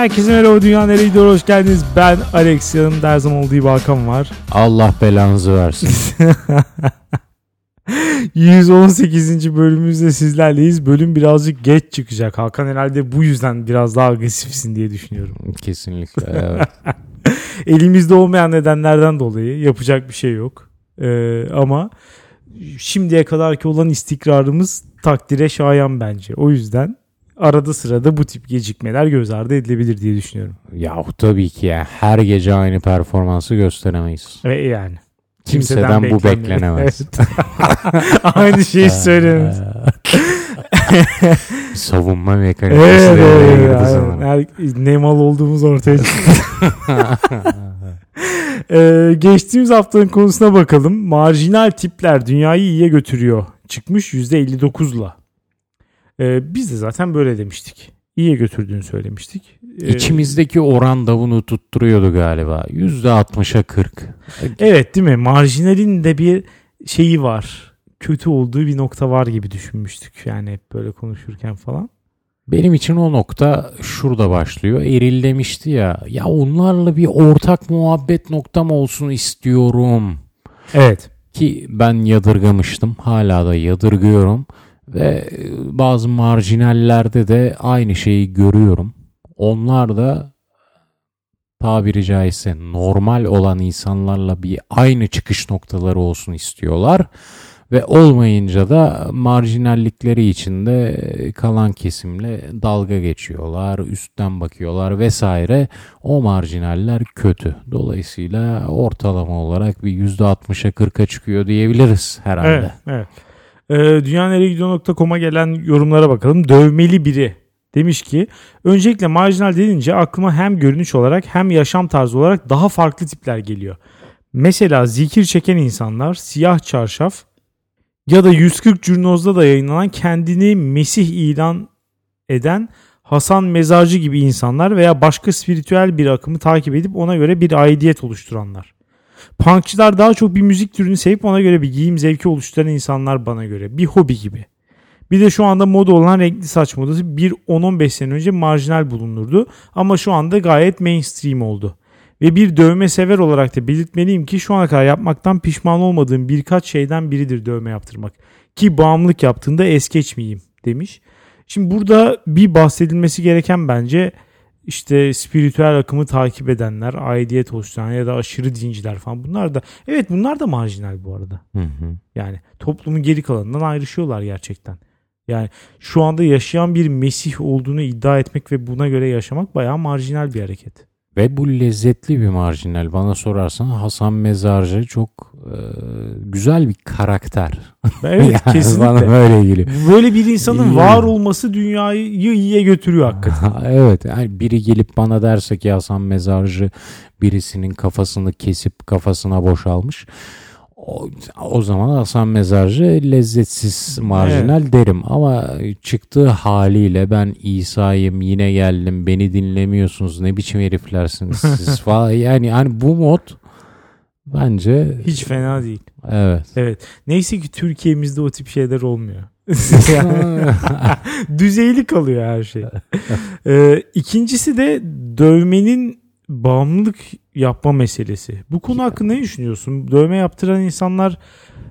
Herkese merhaba Dünya Nereye Gidiyor hoş geldiniz. Ben Alex yanımda her zaman olduğu bir Hakan var. Allah belanızı versin. 118. bölümümüzde sizlerleyiz. Bölüm birazcık geç çıkacak. Hakan herhalde bu yüzden biraz daha agresifsin diye düşünüyorum. Kesinlikle. Evet. Elimizde olmayan nedenlerden dolayı yapacak bir şey yok. Ee, ama şimdiye kadarki olan istikrarımız takdire şayan bence. O yüzden arada sırada bu tip gecikmeler göz ardı edilebilir diye düşünüyorum. Yahu tabii ki ya. Her gece aynı performansı gösteremeyiz. Ve yani. Kimseden, bu beklenmedi. beklenemez. Evet. Aynı şeyi söylemiş. Savunma mekanizması Evet, devreye girdi sanırım. Her- ne mal olduğumuz ortaya çıktı. Ee, geçtiğimiz haftanın konusuna bakalım. Marjinal tipler dünyayı iyiye götürüyor. Çıkmış %59'la. Ee, biz de zaten böyle demiştik. İyiye götürdüğünü söylemiştik. Ee, İçimizdeki oran da bunu tutturuyordu galiba. %60'a 40. Evet değil mi? Marjinalin de bir şeyi var. Kötü olduğu bir nokta var gibi düşünmüştük. Yani hep böyle konuşurken falan. Benim için o nokta şurada başlıyor. Eril demişti ya. Ya onlarla bir ortak muhabbet noktam olsun istiyorum. Evet. Ki ben yadırgamıştım. Hala da yadırgıyorum. Ve e, bazı marjinallerde de aynı şeyi görüyorum. Onlar da tabiri caizse normal olan insanlarla bir aynı çıkış noktaları olsun istiyorlar. Ve olmayınca da marjinallikleri içinde kalan kesimle dalga geçiyorlar, üstten bakıyorlar vesaire. O marjinaller kötü. Dolayısıyla ortalama olarak bir %60'a 40'a çıkıyor diyebiliriz herhalde. Evet. evet. Dünyaneregidiyor.com'a gelen yorumlara bakalım. Dövmeli biri demiş ki öncelikle marjinal denince aklıma hem görünüş olarak hem yaşam tarzı olarak daha farklı tipler geliyor. Mesela zikir çeken insanlar, siyah çarşaf ya da 140 Curnoz'da da yayınlanan kendini Mesih ilan eden Hasan Mezarcı gibi insanlar veya başka spiritüel bir akımı takip edip ona göre bir aidiyet oluşturanlar. Punkçılar daha çok bir müzik türünü sevip ona göre bir giyim zevki oluşturan insanlar bana göre. Bir hobi gibi. Bir de şu anda moda olan renkli saç modası bir 10-15 sene önce marjinal bulunurdu ama şu anda gayet mainstream oldu. Ve bir dövme sever olarak da belirtmeliyim ki şu ana kadar yapmaktan pişman olmadığım birkaç şeyden biridir dövme yaptırmak. Ki bağımlılık yaptığında es geçmeyeyim demiş. Şimdi burada bir bahsedilmesi gereken bence işte spiritüel akımı takip edenler, aidiyet oluşturan ya da aşırı dinciler falan bunlar da evet bunlar da marjinal bu arada. Hı hı. Yani toplumun geri kalanından ayrışıyorlar gerçekten. Yani şu anda yaşayan bir Mesih olduğunu iddia etmek ve buna göre yaşamak bayağı marjinal bir hareket. Ve bu lezzetli bir marjinal. Bana sorarsan Hasan Mezarcı çok e, güzel bir karakter. Evet Yani kesinlikle. Bana böyle geliyor. Böyle bir insanın İyi. var olması dünyayı iyiye götürüyor hakikaten. evet yani biri gelip bana derse ki Hasan Mezarcı birisinin kafasını kesip kafasına boşalmış. O, o zaman Hasan Mezarcı lezzetsiz marjinal derim ama çıktığı haliyle ben İsa'yım yine geldim beni dinlemiyorsunuz ne biçim heriflersiniz siz falan yani hani bu mod bence Hiç fena değil. evet. Evet. Neyse ki Türkiye'mizde o tip şeyler olmuyor. Düzeyli kalıyor her şey. Ee, ikincisi de dövmenin bağımlılık yapma meselesi. Bu konu hakkında ne düşünüyorsun? Dövme yaptıran insanlar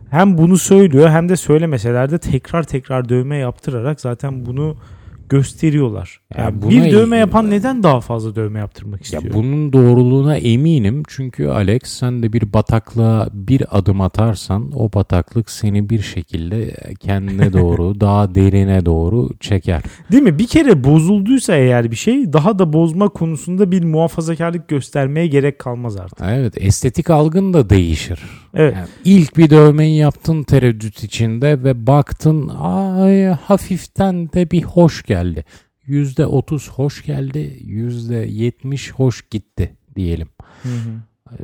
hem bunu söylüyor hem de söylemeseler de tekrar tekrar dövme yaptırarak zaten bunu gösteriyorlar. Ya Yani buna- bir dövme yapan neden daha fazla dövme yaptırmak istiyor? Ya bunun doğruluğuna eminim çünkü Alex sen de bir bataklığa bir adım atarsan o bataklık seni bir şekilde kendine doğru daha derine doğru çeker. Değil mi? Bir kere bozulduysa eğer bir şey daha da bozma konusunda bir muhafazakarlık göstermeye gerek kalmaz artık. Evet estetik algın da değişir. Evet. Yani ilk bir dövmeyi yaptın tereddüt içinde ve baktın ay hafiften de bir hoş geldi. Yüzde otuz hoş geldi, yüzde yetmiş hoş gitti diyelim.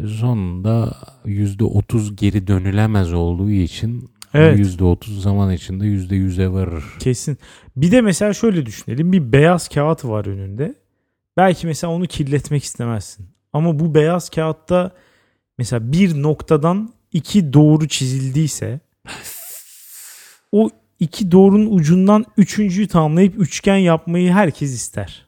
Sonunda yüzde otuz geri dönülemez olduğu için Evet. yüzde otuz zaman içinde yüzde yüze varır. Kesin. Bir de mesela şöyle düşünelim. Bir beyaz kağıt var önünde. Belki mesela onu kirletmek istemezsin. Ama bu beyaz kağıtta mesela bir noktadan iki doğru çizildiyse o iki doğrunun ucundan üçüncüyü tamamlayıp üçgen yapmayı herkes ister.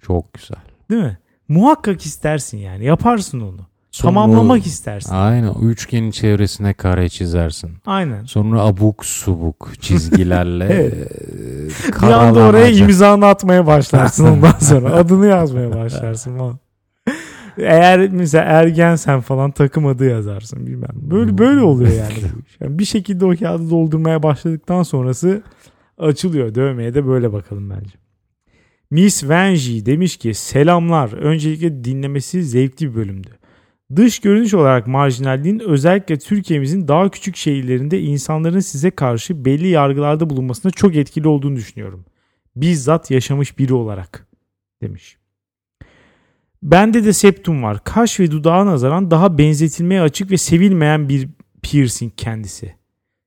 Çok güzel. Değil mi? Muhakkak istersin yani. Yaparsın onu. Sonra Tamamlamak istersin. Aynen. Üçgenin çevresine kare çizersin. Aynen. Sonra abuk subuk çizgilerle Evet. Bir anda oraya imzanı atmaya başlarsın ondan sonra. Adını yazmaya başlarsın falan. Eğer mesela ergensen falan takım adı yazarsın bilmem. Böyle böyle oluyor yani. Yani bir şekilde o kağıdı doldurmaya başladıktan sonrası açılıyor. Dövmeye de böyle bakalım bence. Miss Vanji demiş ki selamlar. Öncelikle dinlemesi zevkli bir bölümdü. Dış görünüş olarak marjinalliğin özellikle Türkiye'mizin daha küçük şehirlerinde insanların size karşı belli yargılarda bulunmasına çok etkili olduğunu düşünüyorum. Bizzat yaşamış biri olarak demiş. Bende de septum var. Kaş ve dudağa nazaran daha benzetilmeye açık ve sevilmeyen bir piercing kendisi.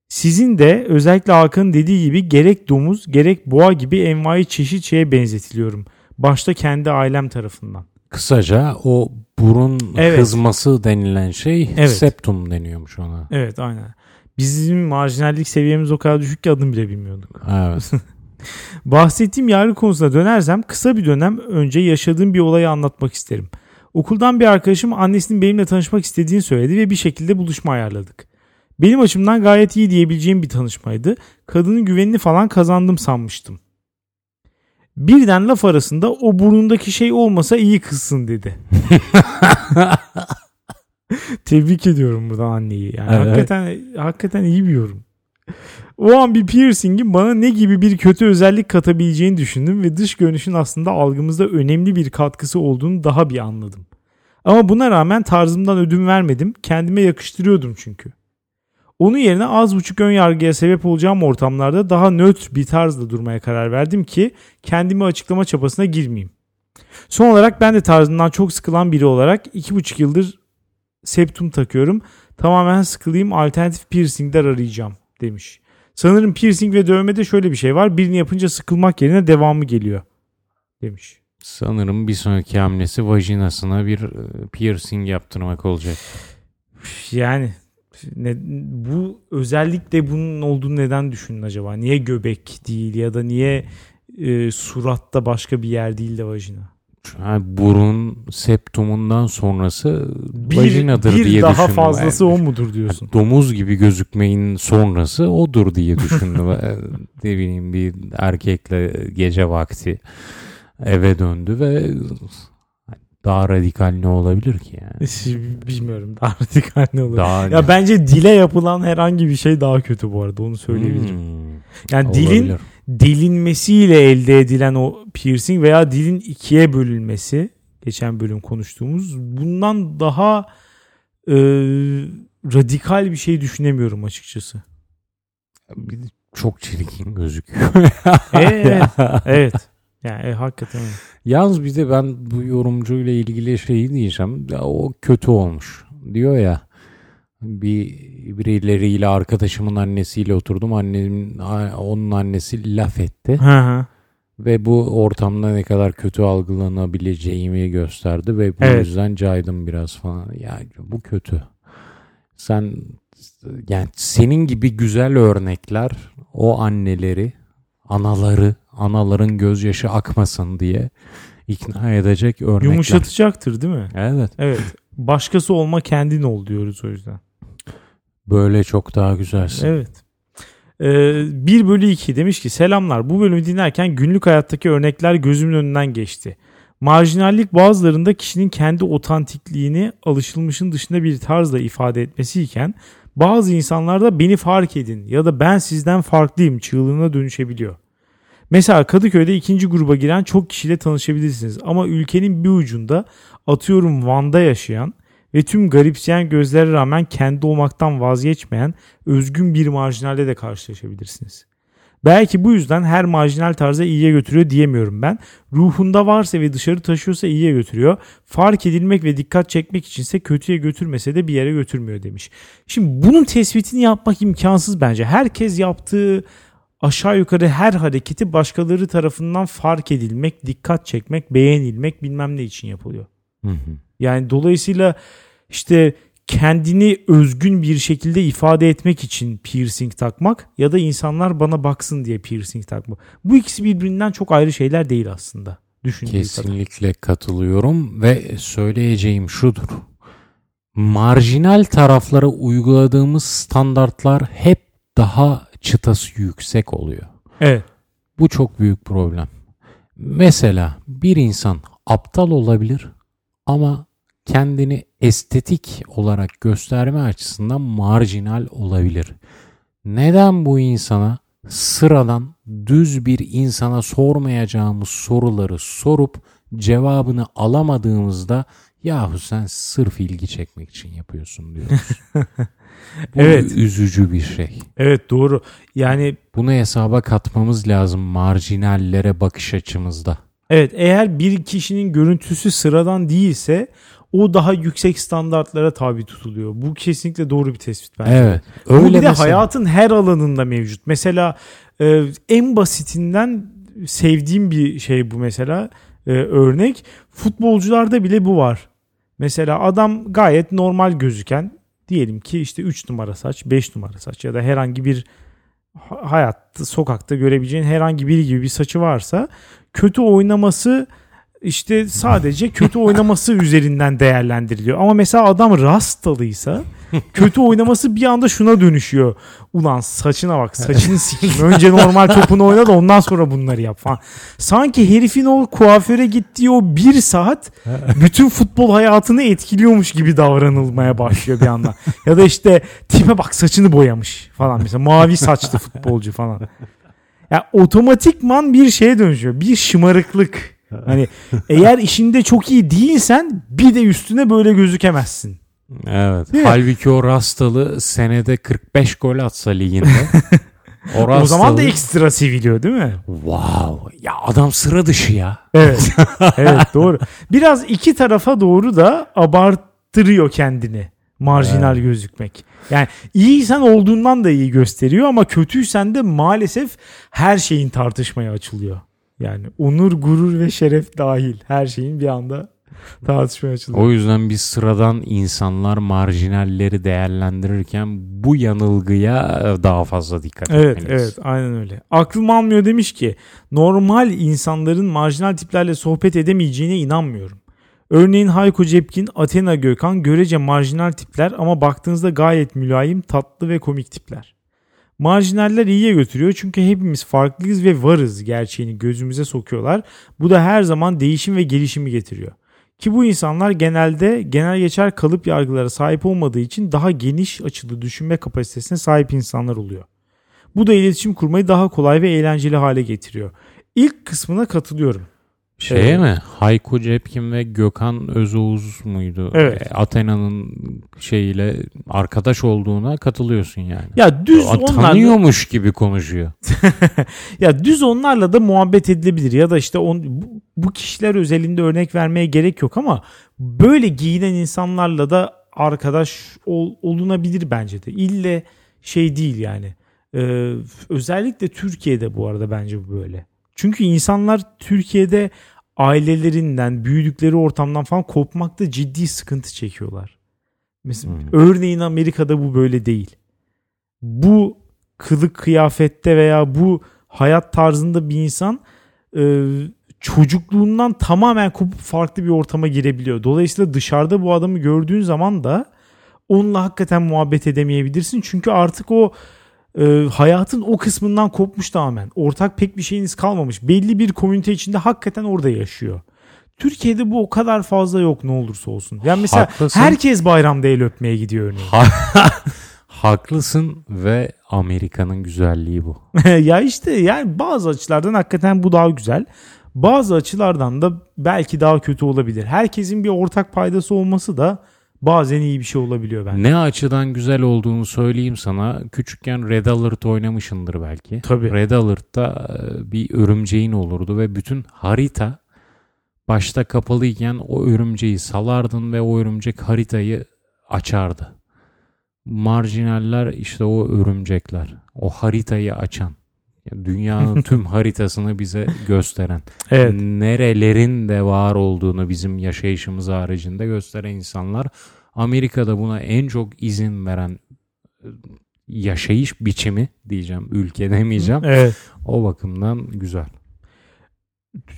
Sizin de özellikle Hakan'ın dediği gibi gerek domuz gerek boğa gibi envai çeşit şeye benzetiliyorum. Başta kendi ailem tarafından. Kısaca o burun Evet. kızması denilen şey Evet. septum deniyormuş ona. Evet aynen. Bizim marjinallik seviyemiz o kadar düşük ki adını bile bilmiyorduk. Evet. Bahsettiğim yargı konusuna dönersem kısa bir dönem önce yaşadığım bir olayı anlatmak isterim. Okuldan bir arkadaşım annesinin benimle tanışmak istediğini söyledi ve bir şekilde buluşma ayarladık. Benim açımdan gayet iyi diyebileceğim bir tanışmaydı. Kadının güvenini falan kazandım sanmıştım. Birden laf arasında o burnundaki şey olmasa iyi kızsın dedi. Tebrik ediyorum buradan anneyi. Yani Evet. hakikaten hakikaten iyi bir yorum. O an bir piercingin bana ne gibi bir kötü özellik katabileceğini düşündüm ve dış görünüşün aslında algımızda önemli bir katkısı olduğunu daha bir anladım. Ama buna rağmen tarzımdan ödün vermedim. Kendime yakıştırıyordum çünkü. Onun yerine az buçuk ön yargıya sebep olacağım ortamlarda daha nötr bir tarzda durmaya karar verdim ki kendimi açıklama çabasına girmeyeyim. Son olarak ben de tarzından çok sıkılan biri olarak iki buçuk yıldır septum takıyorum. Tamamen sıkılayım alternatif piercingler arayacağım demiş. Sanırım piercing ve dövmede şöyle bir şey var. Birini yapınca sıkılmak yerine devamı geliyor demiş. Sanırım bir sonraki hamlesi vajinasına bir e, piercing yaptırmak olacak. Yani ne, bu özellikle bunun olduğunu neden düşünün acaba? Niye göbek değil ya da niye e, suratta başka bir yer değil de vajina? Yani burun septumundan sonrası Bir, vajinadır bir diye daha düşündüm. fazlası Yani o mudur diyorsun? Domuz gibi gözükmeyin sonrası odur diye düşündüm. E, ne bileyim bir erkekle gece vakti eve döndü ve daha radikal ne olabilir ki yani? Bilmiyorum daha radikal ne olur. Daha Ya bence dile yapılan herhangi bir şey daha kötü bu arada onu söyleyebilirim. Hmm, Yani dilin olabilir. Delinmesiyle elde edilen o piercing veya dilin ikiye bölünmesi geçen bölüm konuştuğumuz bundan daha e, radikal bir şey düşünemiyorum açıkçası. Bir de çok çirkin gözüküyor. Evet. evet. Yani e, hakikaten. Yalnız bir de ben bu yorumcuyla ilgili şeyi diyeceğim. Ya o kötü olmuş. Diyor ya bir birileriyle arkadaşımın annesiyle oturdum. Annemin onun annesi laf etti Hı hı. ve bu ortamda ne kadar kötü algılanabileceğimi gösterdi ve bu Evet. yüzden caydım biraz falan. Yani bu kötü. Sen yani senin gibi güzel örnekler o anneleri, anaları, anaların gözyaşı akmasın diye ikna edecek örnekler. Yumuşatacaktır değil mi? Evet. Evet. Başkası olma kendin ol diyoruz o yüzden. Böyle çok daha güzelsin. Evet. Ee, 1 bölü 2 demiş ki selamlar bu bölümü dinlerken günlük hayattaki örnekler gözümün önünden geçti. Marjinallik bazılarında kişinin kendi otantikliğini alışılmışın dışında bir tarzla ifade etmesiyken bazı insanlarda beni fark edin ya da ben sizden farklıyım çığlığına dönüşebiliyor. Mesela Kadıköy'de ikinci gruba giren çok kişiyle tanışabilirsiniz ama ülkenin bir ucunda atıyorum Van'da yaşayan ve tüm garipseyen gözlere rağmen kendi olmaktan vazgeçmeyen özgün bir marjinalle de karşılaşabilirsiniz. Belki bu yüzden her marjinal tarza iyiye götürüyor diyemiyorum ben. Ruhunda varsa ve dışarı taşıyorsa iyiye götürüyor. Fark edilmek ve dikkat çekmek içinse kötüye götürmese de bir yere götürmüyor demiş. Şimdi bunun tespitini yapmak imkansız bence. Herkes yaptığı aşağı yukarı her hareketi başkaları tarafından fark edilmek, dikkat çekmek, beğenilmek bilmem ne için yapılıyor. Hı hı. Yani dolayısıyla işte kendini özgün bir şekilde ifade etmek için piercing takmak ya da insanlar bana baksın diye piercing takmak. Bu ikisi birbirinden çok ayrı şeyler değil aslında düşündüğü kadar. Kesinlikle katılıyorum ve söyleyeceğim şudur. Marjinal taraflara uyguladığımız standartlar hep daha çıtası yüksek oluyor. Evet. Bu çok büyük problem. Mesela bir insan aptal olabilir ama kendini estetik olarak gösterme açısından marjinal olabilir. Neden bu insana sıradan düz bir insana sormayacağımız soruları sorup cevabını alamadığımızda yahu sen sırf ilgi çekmek için yapıyorsun diyoruz. Bu Evet. üzücü bir şey. Evet doğru. Yani Bunu hesaba katmamız lazım marjinallere bakış açımızda. Evet eğer bir kişinin görüntüsü sıradan değilse o daha yüksek standartlara tabi tutuluyor. Bu kesinlikle doğru bir tespit bence. Evet. Bu Öyle bir de mesela- hayatın her alanında mevcut. Mesela e, en basitinden sevdiğim bir şey bu mesela e, örnek. Futbolcularda bile bu var. Mesela adam gayet normal gözüken diyelim ki işte 3 numara saç, 5 numara saç ya da herhangi bir hayatta sokakta görebileceğin herhangi biri gibi bir saçı varsa kötü oynaması işte sadece kötü oynaması üzerinden değerlendiriliyor. Ama mesela adam rastalıysa kötü oynaması bir anda şuna dönüşüyor. Ulan saçına bak saçını sikeyim. Önce normal topunu oyna da ondan sonra bunları yap falan. Sanki herifin o kuaföre gittiği o bir saat bütün futbol hayatını etkiliyormuş gibi davranılmaya başlıyor bir anda. Ya da işte tipe bak saçını boyamış falan mesela mavi saçlı futbolcu falan. Ya otomatikman bir şeye dönüşüyor. Bir şımarıklık. Hani eğer işinde çok iyi değilsen bir de üstüne böyle gözükemezsin. Evet. Değil mi? Halbuki o Rastalı senede 45 gol atsa liginde. o, O zaman da Rastalı- ekstra seviliyor değil mi? Wow. Ya adam sıra dışı ya. Evet. evet doğru. Biraz iki tarafa doğru da abarttırıyor kendini. Marjinal gözükmek. Yani iyiysen olduğundan da iyi gösteriyor ama kötüysen de maalesef her şeyin tartışmaya açılıyor. Yani onur, gurur ve şeref dahil her şeyin bir anda tartışmaya açılıyor. O yüzden biz sıradan insanlar marjinalleri değerlendirirken bu yanılgıya daha fazla dikkat Evet etmeliyiz. evet aynen öyle. Aklım almıyor demiş ki normal insanların marjinal tiplerle sohbet edemeyeceğine inanmıyorum. Örneğin Hayko Cepkin, Athena Gökhan görece marjinal tipler ama baktığınızda gayet mülayim, tatlı ve komik tipler. Marjinaller iyiye götürüyor çünkü hepimiz farklıyız ve varız gerçeğini gözümüze sokuyorlar. Bu da her zaman değişim ve gelişimi getiriyor. Ki bu insanlar genelde genel geçer kalıp yargılara sahip olmadığı için daha geniş açılı düşünme kapasitesine sahip insanlar oluyor. Bu da iletişim kurmayı daha kolay ve eğlenceli hale getiriyor. İlk kısmına katılıyorum. Şeye Evet. mi? Hayko Cepkin ve Gökhan Özoğuz muydu? Evet. E, Athena'nın şeyiyle arkadaş olduğuna katılıyorsun yani. Ya düz O onlarla Tanıyormuş gibi konuşuyor. ya düz onlarla da muhabbet edilebilir ya da işte on, bu, bu kişiler özelinde örnek vermeye gerek yok ama böyle giyinen insanlarla da arkadaş ol- olunabilir bence de. İlle şey değil yani. Ee, özellikle Türkiye'de bu arada bence bu böyle. Çünkü insanlar Türkiye'de ailelerinden, büyüdükleri ortamdan falan kopmakta ciddi sıkıntı çekiyorlar. Mesela Hmm. örneğin Amerika'da bu böyle değil. Bu kılık kıyafette veya bu hayat tarzında bir insan e, çocukluğundan tamamen kopup farklı bir ortama girebiliyor. Dolayısıyla dışarıda bu adamı gördüğün zaman da onunla hakikaten muhabbet edemeyebilirsin. Çünkü artık o e, hayatın o kısmından kopmuş tamamen. Ortak pek bir şeyiniz kalmamış. Belli bir komünite içinde hakikaten orada yaşıyor. Türkiye'de bu o kadar fazla yok ne olursa olsun. Yani mesela Haklısın. herkes bayramda el öpmeye gidiyor örneğin. Haklısın ve Amerika'nın güzelliği bu. ya işte yani bazı açılardan hakikaten bu daha güzel. Bazı açılardan da belki daha kötü olabilir. Herkesin bir ortak paydası olması da bazen iyi bir şey olabiliyor bence. Ne açıdan güzel olduğunu söyleyeyim sana. Küçükken Red Alert oynamışındır belki. Tabii. Red Alert'ta e, bir örümceğin olurdu ve bütün harita başta kapalıyken o örümceği salardın ve o örümcek haritayı açardı. Marjinaller işte o örümcekler. O haritayı açan. Dünyanın tüm haritasını bize gösteren. Evet. Nerelerin de var olduğunu bizim yaşayışımız haricinde gösteren insanlar. Amerika'da buna en çok izin veren e, yaşayış biçimi diyeceğim. Ülke demeyeceğim. Evet. O bakımdan güzel.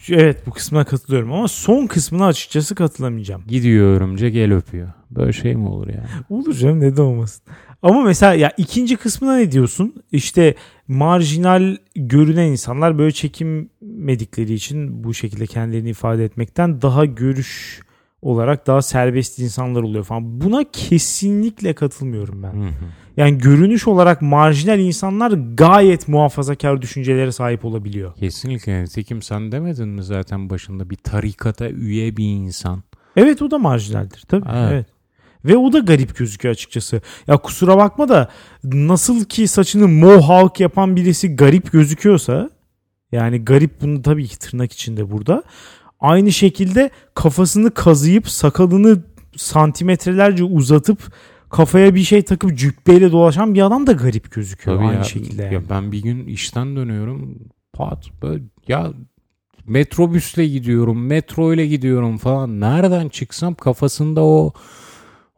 Evet bu kısmına katılıyorum ama son kısmına açıkçası katılamayacağım. Gidiyor örümcek el öpüyor. Böyle şey mi olur yani? Olur canım neden olmasın. Ama mesela ya ikinci kısmına ne diyorsun? İşte marjinal görünen insanlar böyle çekinmedikleri için bu şekilde kendilerini ifade etmekten daha görüş olarak daha serbest insanlar oluyor falan. Buna kesinlikle katılmıyorum ben. Hı hı. Yani görünüş olarak marjinal insanlar gayet muhafazakar düşüncelere sahip olabiliyor. Kesinlikle. Nitekim sen demedin mi zaten başında bir tarikata üye bir insan. Evet o da marjinaldir tabii. Evet. Evet. Ve o da garip gözüküyor açıkçası. Ya kusura bakma da nasıl ki saçını mohawk yapan birisi garip gözüküyorsa yani garip bunu tabii ki tırnak içinde burada. Aynı şekilde kafasını kazıyıp sakalını santimetrelerce uzatıp kafaya bir şey takıp cübbeyle dolaşan bir adam da garip gözüküyor Tabii aynı ya, şekilde. ya yani. ben bir gün işten dönüyorum. Pat böyle ya metrobüsle gidiyorum, metro ile gidiyorum falan. Nereden çıksam kafasında o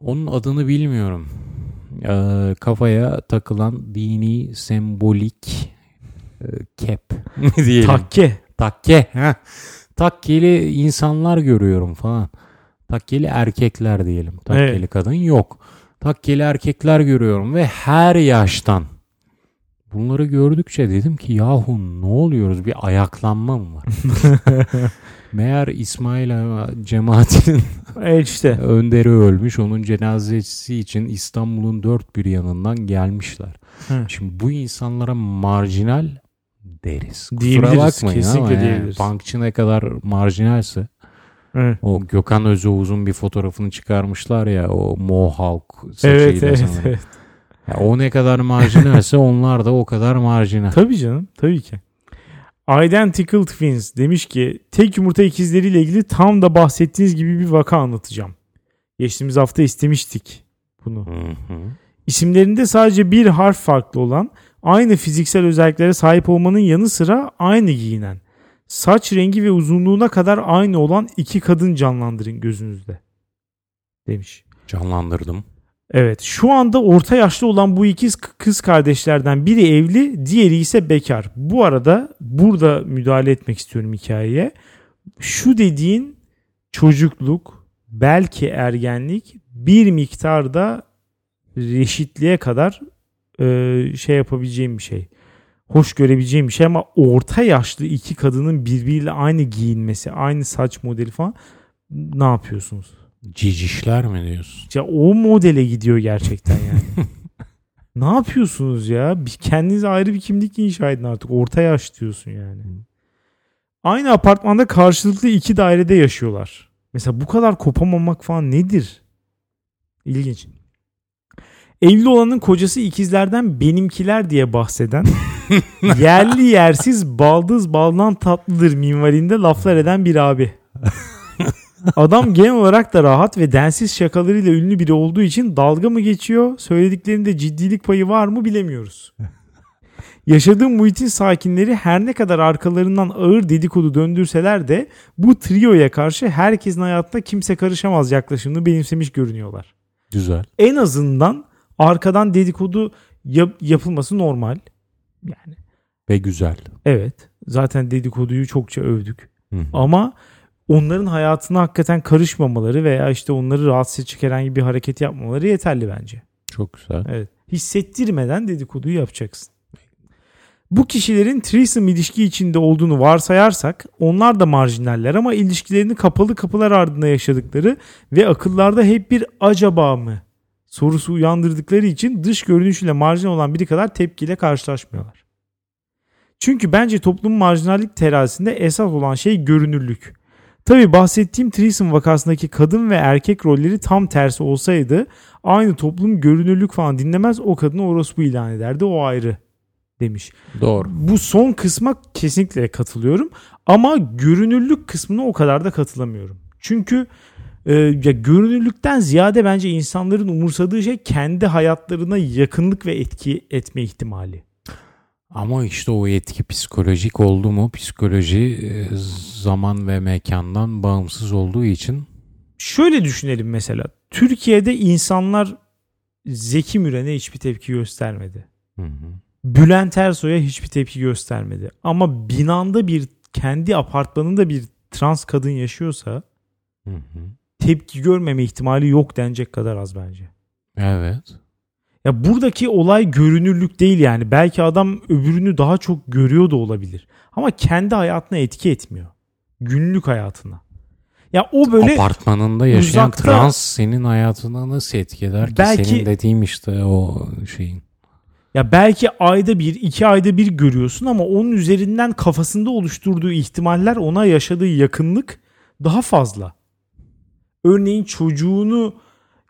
onun adını bilmiyorum. Ee, kafaya takılan dini sembolik e, kep diyelim. Takke. Takke. heh. Takkeli insanlar görüyorum falan. Takkeli erkekler diyelim. Takkeli Evet. kadın yok. Takkeli erkekler görüyorum ve her yaştan. Bunları gördükçe dedim ki yahu ne oluyoruz bir ayaklanma mı var? Meğer İsmail cemaatinin Evet işte. önderi ölmüş. Onun cenazesi için İstanbul'un dört bir yanından gelmişler. Hı. Şimdi bu insanlara marjinal deriz. Kusura Diyebiliriz, kesinlikle ama yani diyebiliriz. bankçı ne kadar marjinalse Evet. o Gökhan Özoğuz'un bir fotoğrafını çıkarmışlar ya o Mohawk saçıyla Evet evet, sanırım. evet. Ya o ne kadar marjinalse onlar da o kadar marjinal. Tabii canım tabii ki. Identical Twins demiş ki tek yumurta ikizleriyle ilgili tam da bahsettiğiniz gibi bir vaka anlatacağım. Geçtiğimiz hafta istemiştik bunu. Hı hı. İsimlerinde sadece bir harf farklı olan aynı fiziksel özelliklere sahip olmanın yanı sıra aynı giyinen, saç rengi ve uzunluğuna kadar aynı olan iki kadın canlandırın gözünüzde demiş. Canlandırdım. Evet şu anda orta yaşlı olan bu ikiz k- kız kardeşlerden biri evli diğeri ise bekar. Bu arada burada müdahale etmek istiyorum hikayeye. Şu dediğin çocukluk belki ergenlik bir miktarda reşitliğe kadar e, şey yapabileceğim bir şey. Hoş görebileceğim bir şey ama orta yaşlı iki kadının birbiriyle aynı giyinmesi, aynı saç modeli falan ne yapıyorsunuz? Cicişler mi diyorsun? Ya o modele gidiyor gerçekten yani. ne yapıyorsunuz ya? Bir kendinize ayrı bir kimlik inşa edin artık. Orta yaş diyorsun yani. Aynı apartmanda karşılıklı iki dairede yaşıyorlar. Mesela bu kadar kopamamak falan nedir? İlginç. Evli olanın kocası ikizlerden benimkiler diye bahseden yerli yersiz baldız baldan tatlıdır minvalinde laflar eden bir abi. Adam genel olarak da rahat ve densiz şakalarıyla ünlü biri olduğu için dalga mı geçiyor? Söylediklerinde ciddilik payı var mı bilemiyoruz. Yaşadığı muhitin sakinleri her ne kadar arkalarından ağır dedikodu döndürseler de bu trioya karşı herkesin hayatında kimse karışamaz yaklaşımını benimsemiş görünüyorlar. Güzel. En azından arkadan dedikodu yap- yapılması normal. Yani Ve güzel. evet zaten dedikoduyu çokça övdük. Hı hı. Ama onların hayatına hakikaten karışmamaları veya işte onları rahatsız edecek herhangi bir hareket yapmaları yeterli bence. Çok güzel. Evet. Hissettirmeden dedikoduyu yapacaksın. Bu kişilerin threesome ilişki içinde olduğunu varsayarsak onlar da marjinaller ama ilişkilerini kapalı kapılar ardında yaşadıkları ve akıllarda hep bir acaba mı sorusu uyandırdıkları için dış görünüşüyle marjinal olan biri kadar tepkiyle karşılaşmıyorlar. Çünkü bence toplumun marjinallik terazisinde esas olan şey görünürlük. Tabi bahsettiğim threesome vakasındaki kadın ve erkek rolleri tam tersi olsaydı aynı toplum görünürlük falan dinlemez o kadını orospu ilan ederdi o ayrı demiş. Doğru. Bu son kısma kesinlikle katılıyorum ama görünürlük kısmına o kadar da katılamıyorum. Çünkü e, ya görünürlükten ziyade bence insanların umursadığı şey kendi hayatlarına yakınlık ve etki etme ihtimali. Ama işte o etki psikolojik oldu mu? Psikoloji e, zaman ve mekandan bağımsız olduğu için Şöyle düşünelim mesela. Türkiye'de insanlar Zeki Müren'e hiçbir tepki göstermedi. Hı hı. Bülent Ersoy'a hiçbir tepki göstermedi. Ama binanda bir kendi apartmanında bir trans kadın yaşıyorsa Hı hı. Tepki görmeme ihtimali yok denecek kadar az bence. Evet. Ya buradaki olay görünürlük değil yani. Belki adam öbürünü daha çok görüyor da olabilir. Ama kendi hayatına etki etmiyor. Günlük hayatına. Ya o böyle Apartmanında yaşayan uzakta- trans senin hayatına nasıl etki eder ki? Belki- Senin dediğim işte o şeyin. ya belki ayda bir, iki ayda bir görüyorsun ama onun üzerinden kafasında oluşturduğu ihtimaller ona yaşadığı yakınlık daha fazla. Örneğin çocuğunu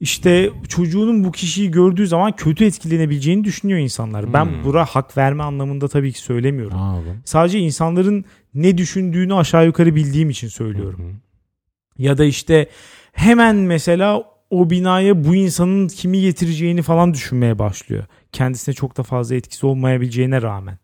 işte çocuğunun bu kişiyi gördüğü zaman kötü etkilenebileceğini düşünüyor insanlar. Ben Hmm. bura hak verme anlamında tabii ki söylemiyorum. Anladım. Sadece insanların ne düşündüğünü aşağı yukarı bildiğim için söylüyorum. Hı. Ya da işte hemen mesela o binaya bu insanın kimi getireceğini falan düşünmeye başlıyor. Kendisine çok da fazla etkisi olmayabileceğine rağmen.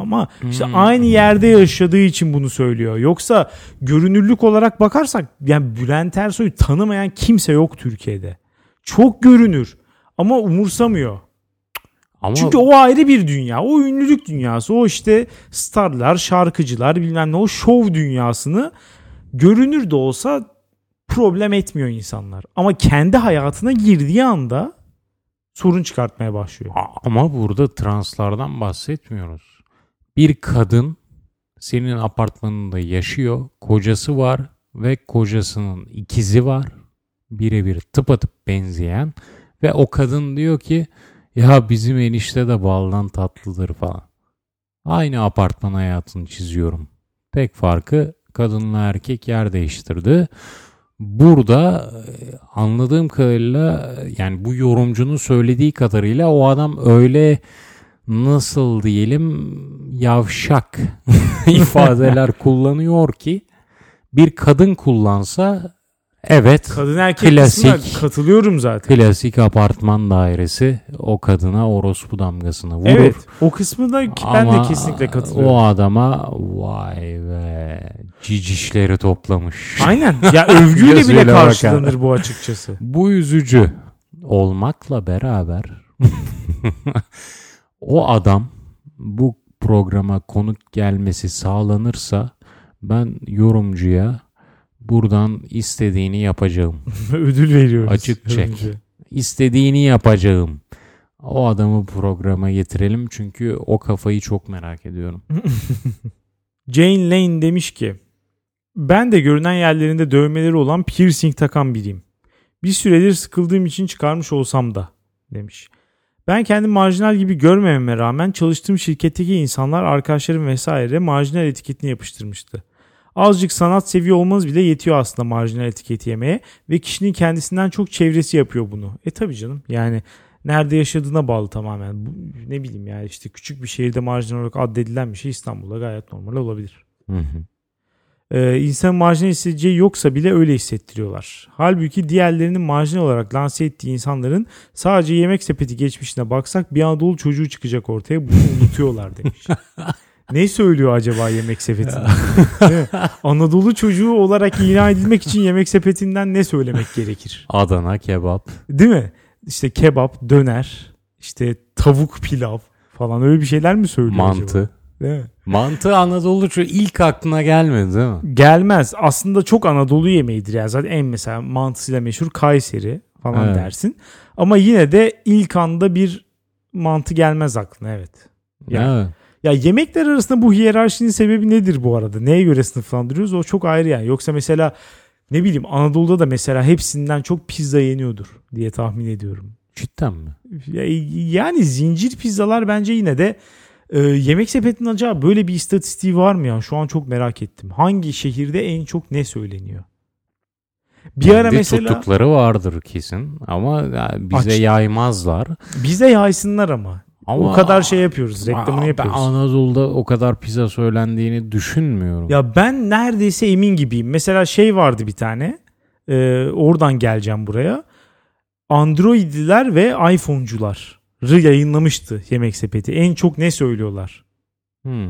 Ama işte Hmm. aynı yerde yaşadığı için bunu söylüyor. Yoksa görünürlük olarak bakarsak yani Bülent Ersoy'u tanımayan kimse yok Türkiye'de. Çok görünür ama umursamıyor. Ama Çünkü o ayrı bir dünya. O ünlülük dünyası. O işte starlar, şarkıcılar bilmem ne o şov dünyasını görünür de olsa problem etmiyor insanlar. Ama kendi hayatına girdiği anda sorun çıkartmaya başlıyor. Ama burada translardan bahsetmiyoruz. Bir kadın senin apartmanında yaşıyor, kocası var ve kocasının ikizi var. Birebir tıpatıp benzeyen ve o kadın diyor ki ya bizim enişte de baldan tatlıdır falan. Aynı apartman hayatını çiziyorum. Tek farkı kadınla erkek yer değiştirdi. Burada e, anladığım kadarıyla yani bu yorumcunun söylediği kadarıyla o adam öyle nasıl diyelim yavşak ifadeler kullanıyor ki bir kadın kullansa evet Kadın erkek Klasik. katılıyorum zaten. klasik apartman dairesi o kadına orospu damgasını vurur. Evet. O kısmı da ben Ama de kesinlikle katılıyorum. O adama vay be cicişleri toplamış. Aynen. Ya övgüyle bile karşılanır bu açıkçası. Bu üzücü olmakla beraber o adam bu programa konuk gelmesi sağlanırsa ben yorumcuya buradan istediğini yapacağım. Ödül veriyoruz. Açık çek. İstediğini yapacağım. O adamı programa getirelim çünkü o kafayı çok merak ediyorum. Jane Lane demiş ki ben de görünen yerlerinde dövmeleri olan piercing takan biriyim. Bir süredir sıkıldığım için çıkarmış olsam da demiş. Ben kendimi marjinal gibi görmememe rağmen çalıştığım şirketteki insanlar arkadaşlarım vesaire marjinal etiketini yapıştırmıştı. Azıcık sanat seviyor olmanız bile yetiyor aslında marjinal etiketi yemeye ve kişinin kendisinden çok çevresi yapıyor bunu. E tabi canım yani nerede yaşadığına bağlı tamamen. Bu, ne bileyim yani işte küçük bir şehirde marjinal olarak addedilen bir şey İstanbul'da gayet normal olabilir. Hı hı. Ee, insan marjinal hissedeceği yoksa bile öyle hissettiriyorlar. Halbuki diğerlerinin marjinal olarak lanse ettiği insanların sadece yemek sepeti geçmişine baksak bir Anadolu çocuğu çıkacak ortaya bunu unutuyorlar demiş. ne söylüyor acaba yemek sepetinden? Anadolu çocuğu olarak ilan edilmek için yemek sepetinden ne söylemek gerekir? Adana kebap. Değil mi? İşte kebap, döner, işte tavuk pilav falan öyle bir şeyler mi söylüyor acaba? Değil mi? Mantı Anadolu şu ilk aklına gelmedi değil mi? Gelmez. Aslında çok Anadolu yemeğidir yani. Zaten en mesela mantısıyla meşhur Kayseri falan Evet. dersin. Ama yine de ilk anda bir mantı gelmez aklına evet. Ya. Evet. Ya yemekler arasında bu hiyerarşinin sebebi nedir bu arada? Neye göre sınıflandırıyoruz? O çok ayrı yani. Yoksa mesela ne bileyim Anadolu'da da mesela hepsinden çok pizza yeniyordur diye tahmin ediyorum. Cidden mi? Ya- Yani zincir pizzalar bence yine de e, yemek sepetinin acaba böyle bir istatistiği var mı ya? Şu an çok merak ettim. Hangi şehirde en çok ne söyleniyor? Bir ara Kendi mesela tuttukları vardır kesin ama bize Aç. yaymazlar. bize yaysınlar ama. Ama o kadar şey yapıyoruz. Reklamını Aa, yapıyoruz. Ben Anadolu'da o kadar pizza söylendiğini düşünmüyorum. Ya ben neredeyse emin gibiyim. Mesela şey vardı bir tane. e, oradan geleceğim buraya. Androidliler ve iPhone'cuları yayınlamıştı Yemek Sepeti. En çok ne söylüyorlar? Hı.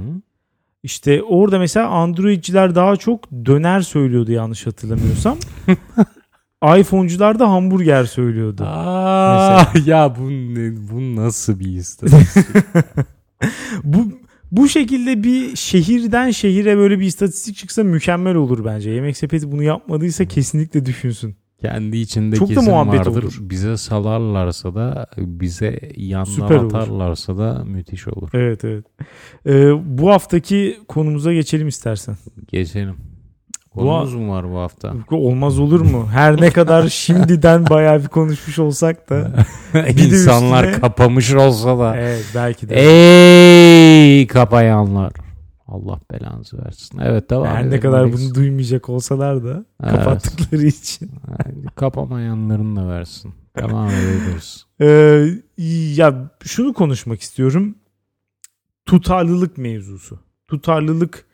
İşte orada mesela Androidciler daha çok döner söylüyordu yanlış hatırlamıyorsam. iPhone'cular da hamburger söylüyordu. Aa, ya bu ne, bu nasıl bir istatistik? Bu Bu şekilde bir şehirden şehire böyle bir istatistik çıksa mükemmel olur bence. Yemek sepeti bunu yapmadıysa kesinlikle düşünsün. Kendi içinde Çok da kesin muhabbet vardır. olur. Bize salarlarsa da bize yandan Süper olur. atarlarsa da müthiş olur. Evet evet. Ee, bu haftaki konumuza geçelim istersen. Geçelim. Konumuz mu var bu hafta? Olmaz olur mu? Her ne kadar şimdiden bayağı bir konuşmuş olsak da. İnsanlar üstüne- kapamış olsa da. Evet belki de. Ey kapayanlar. Allah belanızı versin. Evet devam Her ne kadar Alex. bunu duymayacak olsalar da Evet. kapattıkları için. Yani kapamayanların da versin. Devam edebiliriz. Ee, ya şunu konuşmak istiyorum. Tutarlılık mevzusu. Tutarlılık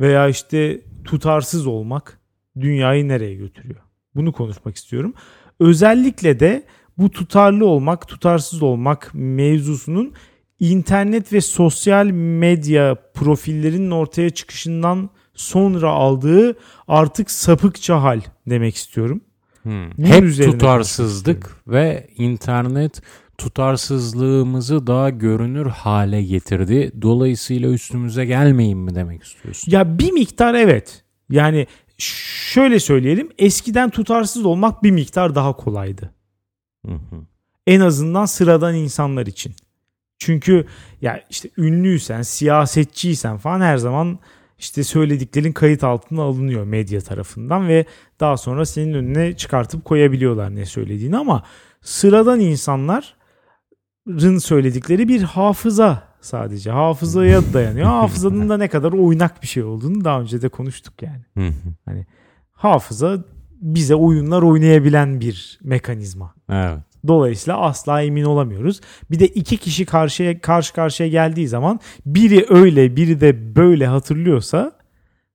veya işte tutarsız olmak dünyayı nereye götürüyor? Bunu konuşmak istiyorum. Özellikle de bu tutarlı olmak, tutarsız olmak mevzusunun internet ve sosyal medya profillerinin ortaya çıkışından sonra aldığı artık sapıkça hal demek istiyorum. Hmm. Bunun Hep tutarsızlık ve internet tutarsızlığımızı daha görünür hale getirdi. Dolayısıyla üstümüze gelmeyin mi demek istiyorsun? Ya bir miktar evet. Yani şöyle söyleyelim. Eskiden tutarsız olmak bir miktar daha kolaydı. Hı hı. En azından sıradan insanlar için. Çünkü ya işte ünlüysen, siyasetçiysen falan her zaman işte söylediklerin kayıt altına alınıyor medya tarafından ve daha sonra senin önüne çıkartıp koyabiliyorlar ne söylediğini ama sıradan insanların söyledikleri bir hafıza sadece. Hafızaya dayanıyor. Hafızanın da ne kadar oynak bir şey olduğunu daha önce de konuştuk yani. Hı. Hafıza bize oyunlar oynayabilen bir mekanizma. Evet. Dolayısıyla asla emin olamıyoruz. Bir de iki kişi karşıya karşı karşıya geldiği zaman biri öyle biri de böyle hatırlıyorsa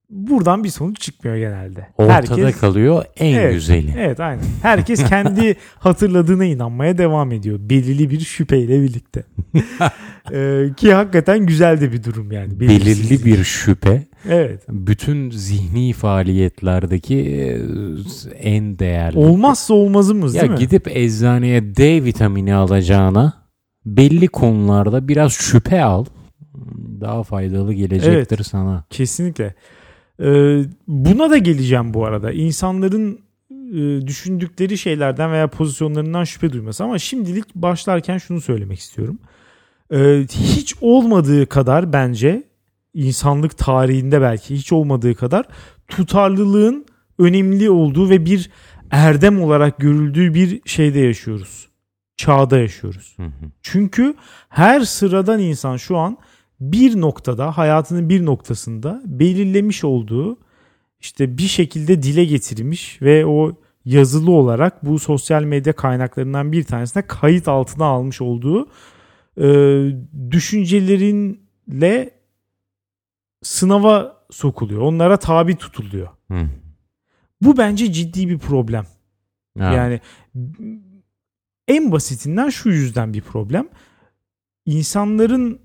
buradan bir sonuç çıkmıyor genelde. Ortada kalıyor en Evet. güzeli. Evet aynen. Herkes kendi hatırladığına inanmaya devam ediyor. Belirli bir şüpheyle birlikte. Ee, ki hakikaten güzel de bir durum yani. Belirli bir şüphe Evet. bütün zihni faaliyetlerdeki e, en değerli. Olmazsa olmazımız ya değil mi? gidip eczaneye D vitamini alacağına belli konularda biraz şüphe al. Daha faydalı gelecektir sana. Kesinlikle. Ee, buna da geleceğim bu arada. İnsanların e, düşündükleri şeylerden veya pozisyonlarından şüphe duyması ama şimdilik başlarken şunu söylemek istiyorum. Ee, hiç olmadığı kadar bence insanlık tarihinde belki hiç olmadığı kadar tutarlılığın önemli olduğu ve bir erdem olarak görüldüğü bir şeyde yaşıyoruz. Çağda yaşıyoruz. Hı hı. Çünkü her sıradan insan şu an bir noktada hayatının bir noktasında belirlemiş olduğu işte bir şekilde dile getirmiş ve o yazılı olarak bu sosyal medya kaynaklarından bir tanesine kayıt altına almış olduğu e, düşüncelerinle sınava sokuluyor. Onlara tabi tutuluyor. Hı. Bu bence ciddi bir problem. Evet. Yani en basitinden şu yüzden bir problem. İnsanların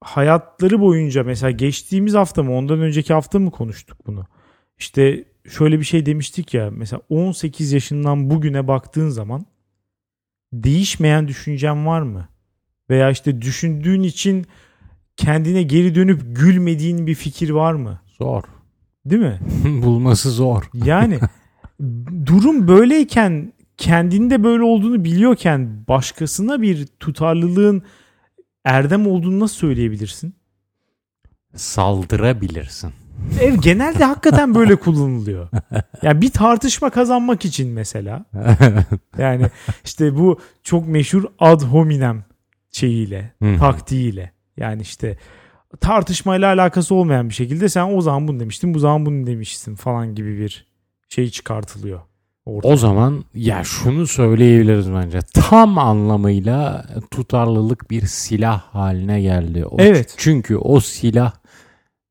hayatları boyunca mesela geçtiğimiz hafta mı ondan önceki hafta mı konuştuk bunu? İşte şöyle bir şey demiştik ya mesela 18 yaşından bugüne baktığın zaman değişmeyen düşüncen var mı? Veya işte düşündüğün için kendine geri dönüp gülmediğin bir fikir var mı? Zor. Değil mi? Bulması zor. Yani durum böyleyken kendinde böyle olduğunu biliyorken başkasına bir tutarlılığın erdem olduğunu nasıl söyleyebilirsin? Saldırabilirsin. Ev genelde hakikaten böyle kullanılıyor. Yani bir tartışma kazanmak için mesela. Yani işte bu çok meşhur ad hominem şeyiyle, taktiğiyle. Yani işte tartışmayla alakası olmayan bir şekilde sen o zaman bunu demiştin, bu zaman bunu demişsin falan gibi bir şey çıkartılıyor. Ortaya. O zaman ya şunu söyleyebiliriz bence. Tam anlamıyla tutarlılık bir silah haline geldi. O, Evet. Çünkü o silah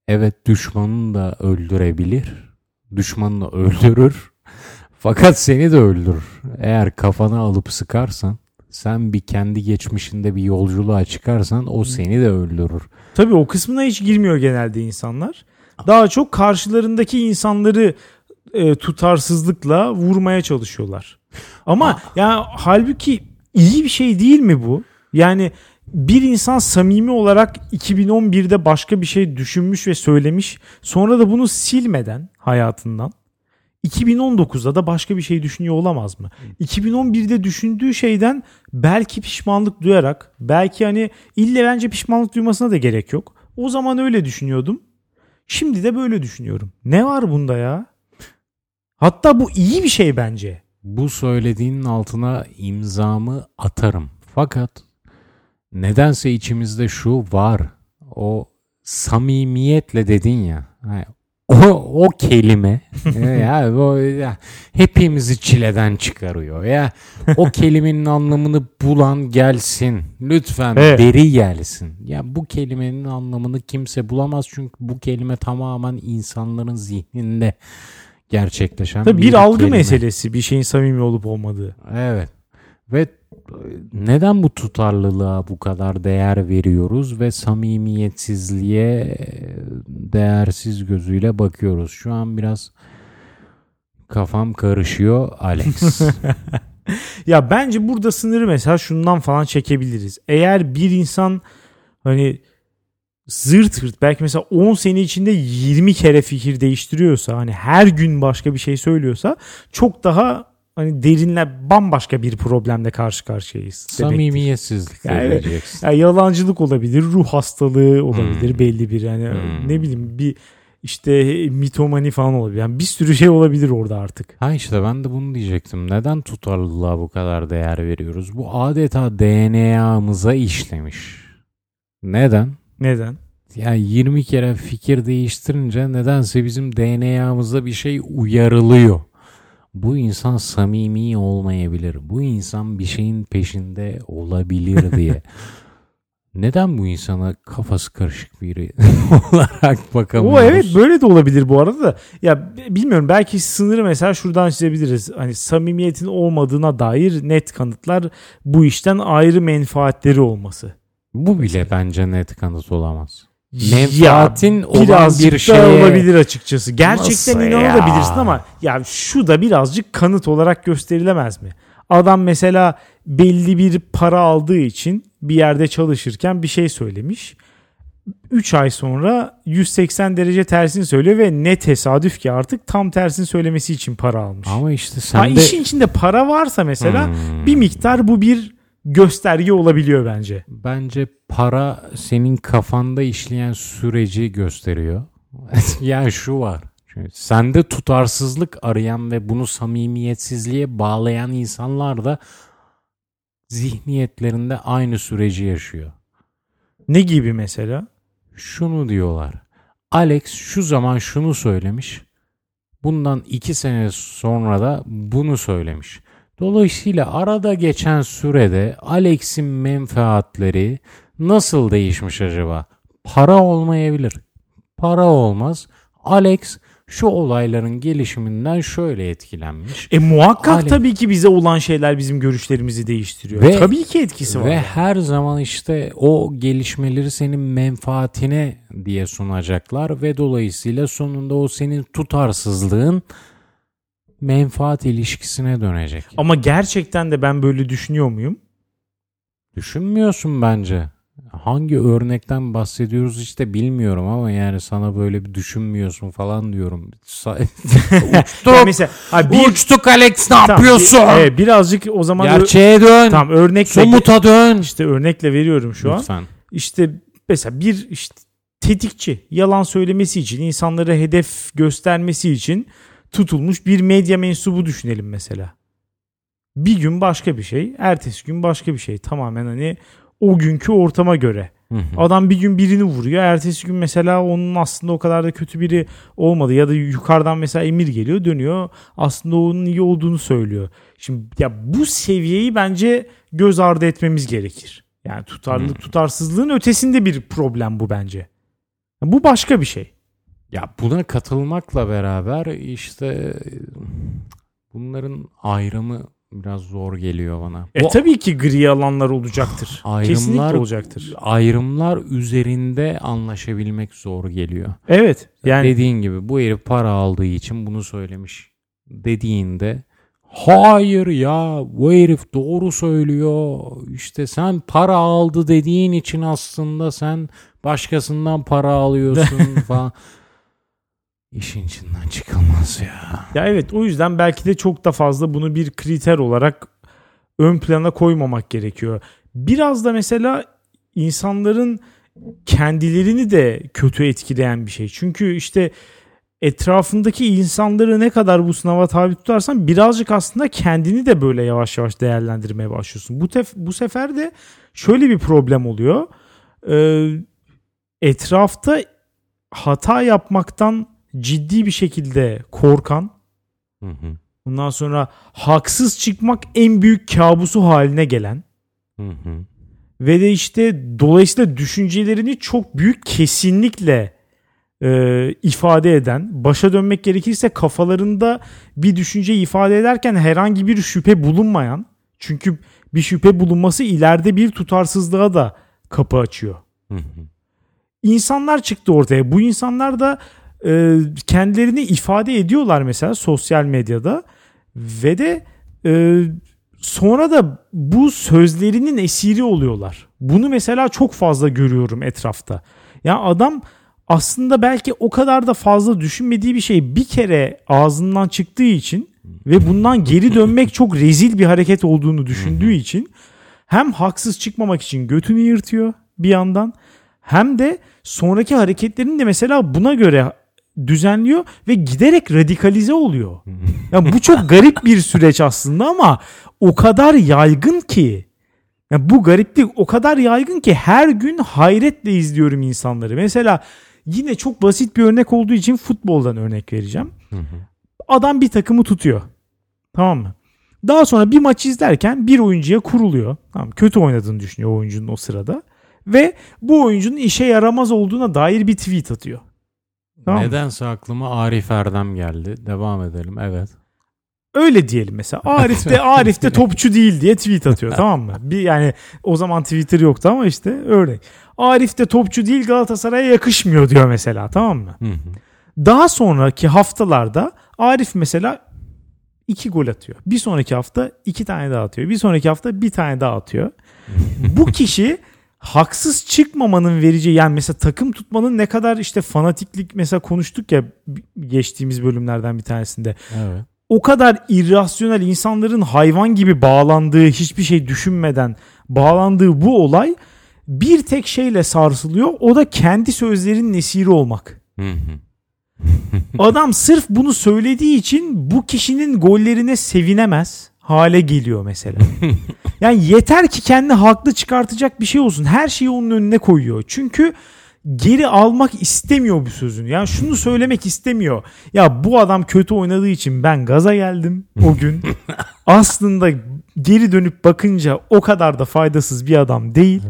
evet düşmanını da öldürebilir. Düşmanını öldürür. Fakat seni de öldürür. Eğer kafana alıp sıkarsan sen bir kendi geçmişinde bir yolculuğa çıkarsan o seni de öldürür. Tabii o kısmına hiç girmiyor genelde insanlar. Daha çok karşılarındaki insanları e, tutarsızlıkla vurmaya çalışıyorlar. Ama Ah. ya halbuki iyi bir şey değil mi bu? Yani bir insan samimi olarak 2011'de başka bir şey düşünmüş ve söylemiş. Sonra da bunu silmeden hayatından 2019'da da başka bir şey düşünüyor olamaz mı? 2011'de düşündüğü şeyden belki pişmanlık duyarak, belki hani ille bence pişmanlık duymasına da gerek yok. O zaman öyle düşünüyordum. Şimdi de böyle düşünüyorum. Ne var bunda ya? Hatta bu iyi bir şey bence. Bu söylediğinin altına imzamı atarım. Fakat nedense içimizde şu var. O samimiyetle dedin ya. O, o kelime ya, o, ya hepimizi çileden çıkarıyor ya. O kelimenin anlamını bulan gelsin. Lütfen Evet. beri gelsin. Ya bu kelimenin anlamını kimse bulamaz çünkü bu kelime tamamen insanların zihninde gerçekleşen Tabii bir, bir algı kelime. meselesi bir şeyin samimi olup olmadığı. Evet. Ve neden bu tutarlılığa bu kadar değer veriyoruz ve samimiyetsizliğe değersiz gözüyle bakıyoruz? Şu an biraz kafam karışıyor Alex. Ya bence burada sınırı mesela şundan falan çekebiliriz. Eğer bir insan hani zırt zırt belki mesela 10 sene içinde 20 kere fikir değiştiriyorsa hani her gün başka bir şey söylüyorsa çok daha hani derinle bambaşka bir problemle karşı karşıyayız. Samimiyetsizlik Ya evet. vereceksin. Ya yalancılık olabilir, ruh hastalığı olabilir Hmm. belli bir yani Hmm. ne bileyim bir işte mitomani falan olabilir. Yani bir sürü şey olabilir orada artık. Ha işte ben de bunu diyecektim. Neden tutarlılığa bu kadar değer veriyoruz? Bu adeta DNA'mıza işlemiş. Neden? Neden? Yani 20 kere fikir değiştirince nedense bizim DNA'mızda bir şey uyarılıyor. Bu insan samimi olmayabilir. Bu insan bir şeyin peşinde olabilir diye. Neden bu insana kafası karışık biri olarak bakamıyoruz? O evet böyle de olabilir bu arada da. Ya bilmiyorum belki sınırı mesela şuradan çizebiliriz. Hani samimiyetin olmadığına dair net kanıtlar bu işten ayrı menfaatleri olması. Bu bile bence net kanıt olamaz. Ya, Menfaatin olan birazcık bir da şeye... olabilir açıkçası. Gerçekten Nasıl inanabilirsin ya? ama ya şu da birazcık kanıt olarak gösterilemez mi? Adam mesela belli bir para aldığı için bir yerde çalışırken bir şey söylemiş. 3 ay sonra 180 derece tersini söylüyor ve ne tesadüf ki artık tam tersini söylemesi için para almış. Ama işte ha, sen de... işin içinde para varsa mesela Hmm. bir miktar bu bir gösterge olabiliyor bence. Bence para senin kafanda işleyen süreci gösteriyor. yani şu var. Çünkü sende tutarsızlık arayan ve bunu samimiyetsizliğe bağlayan insanlar da zihniyetlerinde aynı süreci yaşıyor. Ne gibi mesela? Şunu diyorlar. Alex şu zaman şunu söylemiş. Bundan iki sene sonra da bunu söylemiş. Dolayısıyla arada geçen sürede Alex'in menfaatleri nasıl değişmiş acaba? Para olmayabilir. Para olmaz. Alex şu olayların gelişiminden şöyle etkilenmiş. E muhakkak Ali. tabii ki bize olan şeyler bizim görüşlerimizi değiştiriyor. Ve- tabii ki etkisi var. Ve her zaman işte o gelişmeleri senin menfaatine diye sunacaklar ve dolayısıyla sonunda o senin tutarsızlığın menfaat ilişkisine dönecek. Ama gerçekten de ben böyle düşünüyor muyum? Düşünmüyorsun bence. Hangi örnekten bahsediyoruz işte bilmiyorum ama yani sana böyle bir düşünmüyorsun falan diyorum. Sa- Yani Uçtuk. mesela ha, bir, Uçtuk Alex ne Tamam, yapıyorsun? bir- evet, birazcık o zaman Gerçeğe dön. tamam örnekle Somuta dön. işte örnekle veriyorum şu an. Lütfen. İşte mesela bir işte tetikçi yalan söylemesi için insanlara hedef göstermesi için tutulmuş bir medya mensubu düşünelim mesela. Bir gün başka bir şey, ertesi gün başka bir şey. Tamamen hani o günkü ortama göre. Hı hı. Adam bir gün birini vuruyor. Ertesi gün mesela onun aslında o kadar da kötü biri olmadı. Ya da yukarıdan mesela emir geliyor dönüyor. Aslında onun iyi olduğunu söylüyor. Şimdi ya bu seviyeyi bence göz ardı etmemiz gerekir. Yani tutarlı Hmm. tutarsızlığın ötesinde bir problem bu bence. Bu başka bir şey. Ya buna katılmakla beraber işte bunların ayrımı biraz zor geliyor bana. E Bu tabii ki gri alanlar olacaktır. Ayrımlar- Kesinlikle olacaktır. ayrımlar üzerinde anlaşabilmek zor geliyor. Evet. Yani Dediğin gibi bu herif para aldığı için bunu söylemiş dediğinde Hayır ya bu herif doğru söylüyor. İşte sen para aldı dediğin için aslında sen başkasından para alıyorsun falan. İşin içinden çıkılmaz ya. Ya evet o yüzden belki de çok da fazla bunu bir kriter olarak ön plana koymamak gerekiyor. Biraz da mesela insanların kendilerini de kötü etkileyen bir şey. Çünkü işte etrafındaki insanları ne kadar bu sınava tabi tutarsan birazcık aslında kendini de böyle yavaş yavaş değerlendirmeye başlıyorsun. Bu, tef- bu sefer de şöyle bir problem oluyor. Ee, etrafta hata yapmaktan ciddi bir şekilde korkan Hı hı. Ondan sonra haksız çıkmak en büyük kabusu haline gelen Hı hı. ve de işte dolayısıyla düşüncelerini çok büyük kesinlikle e, ifade eden, başa dönmek gerekirse kafalarında bir düşünce ifade ederken herhangi bir şüphe bulunmayan, çünkü bir şüphe bulunması ileride bir tutarsızlığa da kapı açıyor. Hı hı. İnsanlar çıktı ortaya. Bu insanlar da e, kendilerini ifade ediyorlar mesela sosyal medyada ve de e, sonra da bu sözlerinin esiri oluyorlar. Bunu mesela çok fazla görüyorum etrafta. Ya adam aslında belki o kadar da fazla düşünmediği bir şey bir kere ağzından çıktığı için ve bundan geri dönmek çok rezil bir hareket olduğunu düşündüğü için hem haksız çıkmamak için götünü yırtıyor bir yandan hem de sonraki hareketlerini de mesela buna göre düzenliyor ve giderek radikalize oluyor. Ya bu çok garip bir süreç aslında ama o kadar yaygın ki ya bu gariplik o kadar yaygın ki her gün hayretle izliyorum insanları. Mesela yine çok basit bir örnek olduğu için futboldan örnek vereceğim. Adam bir takımı tutuyor. Tamam mı? Daha sonra bir maç izlerken bir oyuncuya kuruluyor. Tamam, kötü oynadığını düşünüyor oyuncunun o sırada. Ve bu oyuncunun işe yaramaz olduğuna dair bir tweet atıyor. Tamam mı? Nedense aklıma Arif Erdem geldi. Devam edelim. Evet. Öyle diyelim mesela. Arif de Arif de topçu değil diye tweet atıyor tamam mı? Bir yani o zaman Twitter yoktu ama işte örnek. Arif de topçu değil Galatasaray'a yakışmıyor diyor mesela tamam mı? Daha sonraki haftalarda Arif mesela iki gol atıyor. Bir sonraki hafta iki tane daha atıyor. Bir sonraki hafta bir tane daha atıyor. Bu kişi haksız çıkmamanın vereceği yani mesela takım tutmanın ne kadar işte fanatiklik mesela konuştuk ya geçtiğimiz bölümlerden bir tanesinde. Evet. O kadar irrasyonel insanların hayvan gibi bağlandığı hiçbir şey düşünmeden bağlandığı bu olay bir tek şeyle sarsılıyor. O da kendi sözlerinin esiri olmak. Adam sırf bunu söylediği için bu kişinin gollerine sevinemez hale geliyor mesela. Yani yeter ki kendi haklı çıkartacak bir şey olsun. Her şeyi onun önüne koyuyor. Çünkü geri almak istemiyor bu sözünü. Yani şunu söylemek istemiyor. Ya bu adam kötü oynadığı için ben gaza geldim o gün. Aslında geri dönüp bakınca o kadar da faydasız bir adam değil.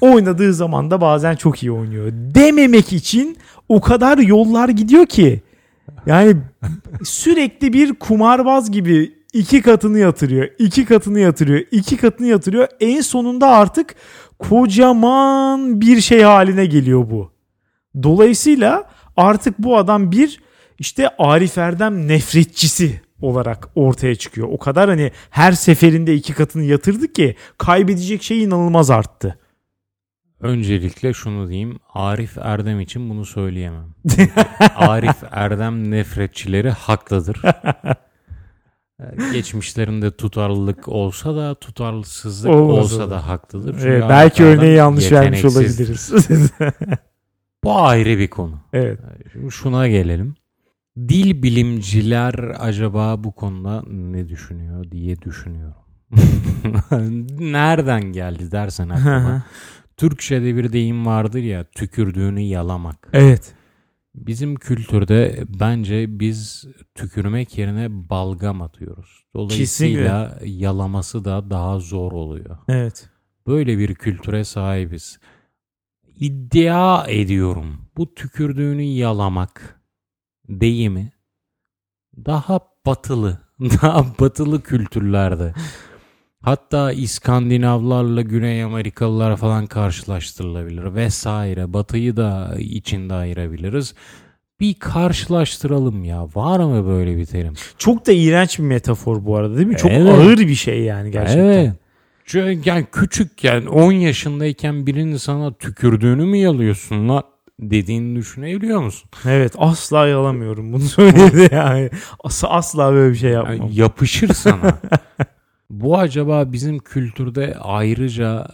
Oynadığı zaman da bazen çok iyi oynuyor. Dememek için o kadar yollar gidiyor ki. Yani sürekli bir kumarbaz gibi iki katını yatırıyor, iki katını yatırıyor, iki katını yatırıyor. En sonunda artık kocaman bir şey haline geliyor bu. Dolayısıyla artık bu adam bir işte Arif Erdem nefretçisi olarak ortaya çıkıyor. O kadar hani her seferinde iki katını yatırdı ki kaybedecek şey inanılmaz arttı. Öncelikle şunu diyeyim. Arif Erdem için bunu söyleyemem. Arif Erdem nefretçileri haklıdır. Ee, Geçmişlerinde tutarlılık olsa da tutarsızlık Olmaz olsa olur. da haklıdır. Çünkü Evet, belki örneği yanlış vermiş olabiliriz. Bu ayrı bir konu. evet. Şimdi şuna gelelim. Dil bilimciler acaba bu konuda ne düşünüyor diye düşünüyorum. Nereden geldi dersen aklıma. Türkçe'de bir deyim vardır ya tükürdüğünü yalamak. evet. Bizim kültürde bence biz tükürmek yerine balgam atıyoruz. Dolayısıyla yalaması da daha zor oluyor. Evet. Böyle bir kültüre sahibiz. İddia ediyorum bu tükürdüğünü yalamak deyimi daha batılı, daha batılı kültürlerde hatta İskandinavlarla Güney Amerikalılar falan karşılaştırılabilir vesaire. Batıyı da içinde ayırabiliriz. bir karşılaştıralım ya. Var mı böyle bir terim? Çok da iğrenç bir metafor bu arada değil mi? Çok Evet. ağır bir şey yani gerçekten. Evet. Çünkü yani küçükken 10 yaşındayken birinin sana tükürdüğünü mü yalıyorsun la dediğini düşünebiliyor musun? Evet asla yalamıyorum bunu söyledi yani. As- asla böyle bir şey yapmam. Yani yapışır sana. Bu acaba bizim kültürde ayrıca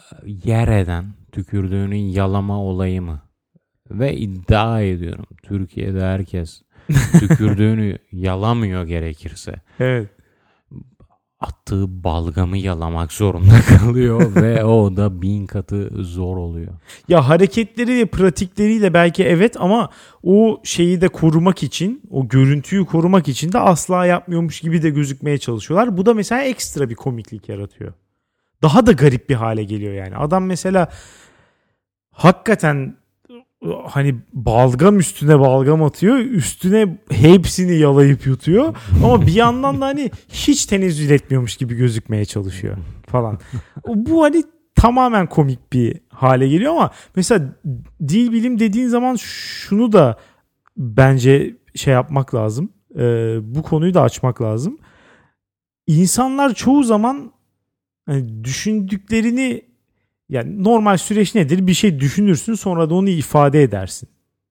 yer eden tükürdüğünün yalama olayı mı? Ve iddia ediyorum Türkiye'de herkes tükürdüğünü yalamıyor gerekirse. Evet. Attığı balgamı yalamak zorunda kalıyor ve o da bin katı zor oluyor. Ya hareketleri ve pratikleriyle belki evet ama o şeyi de korumak için, o görüntüyü korumak için de asla yapmıyormuş gibi de gözükmeye çalışıyorlar. Bu da mesela ekstra bir komiklik yaratıyor. Daha da garip bir hale geliyor yani. Adam mesela hakikaten hani balgam üstüne balgam atıyor. Üstüne hepsini yalayıp yutuyor. Ama bir yandan da hani hiç tenezzül etmiyormuş gibi gözükmeye çalışıyor falan. Bu hani tamamen komik bir hale geliyor ama mesela dil bilim dediğin zaman şunu da bence şey yapmak lazım. Ee, bu konuyu da açmak lazım. İnsanlar çoğu zaman hani düşündüklerini yani normal süreç nedir? Bir şey düşünürsün sonra da onu ifade edersin.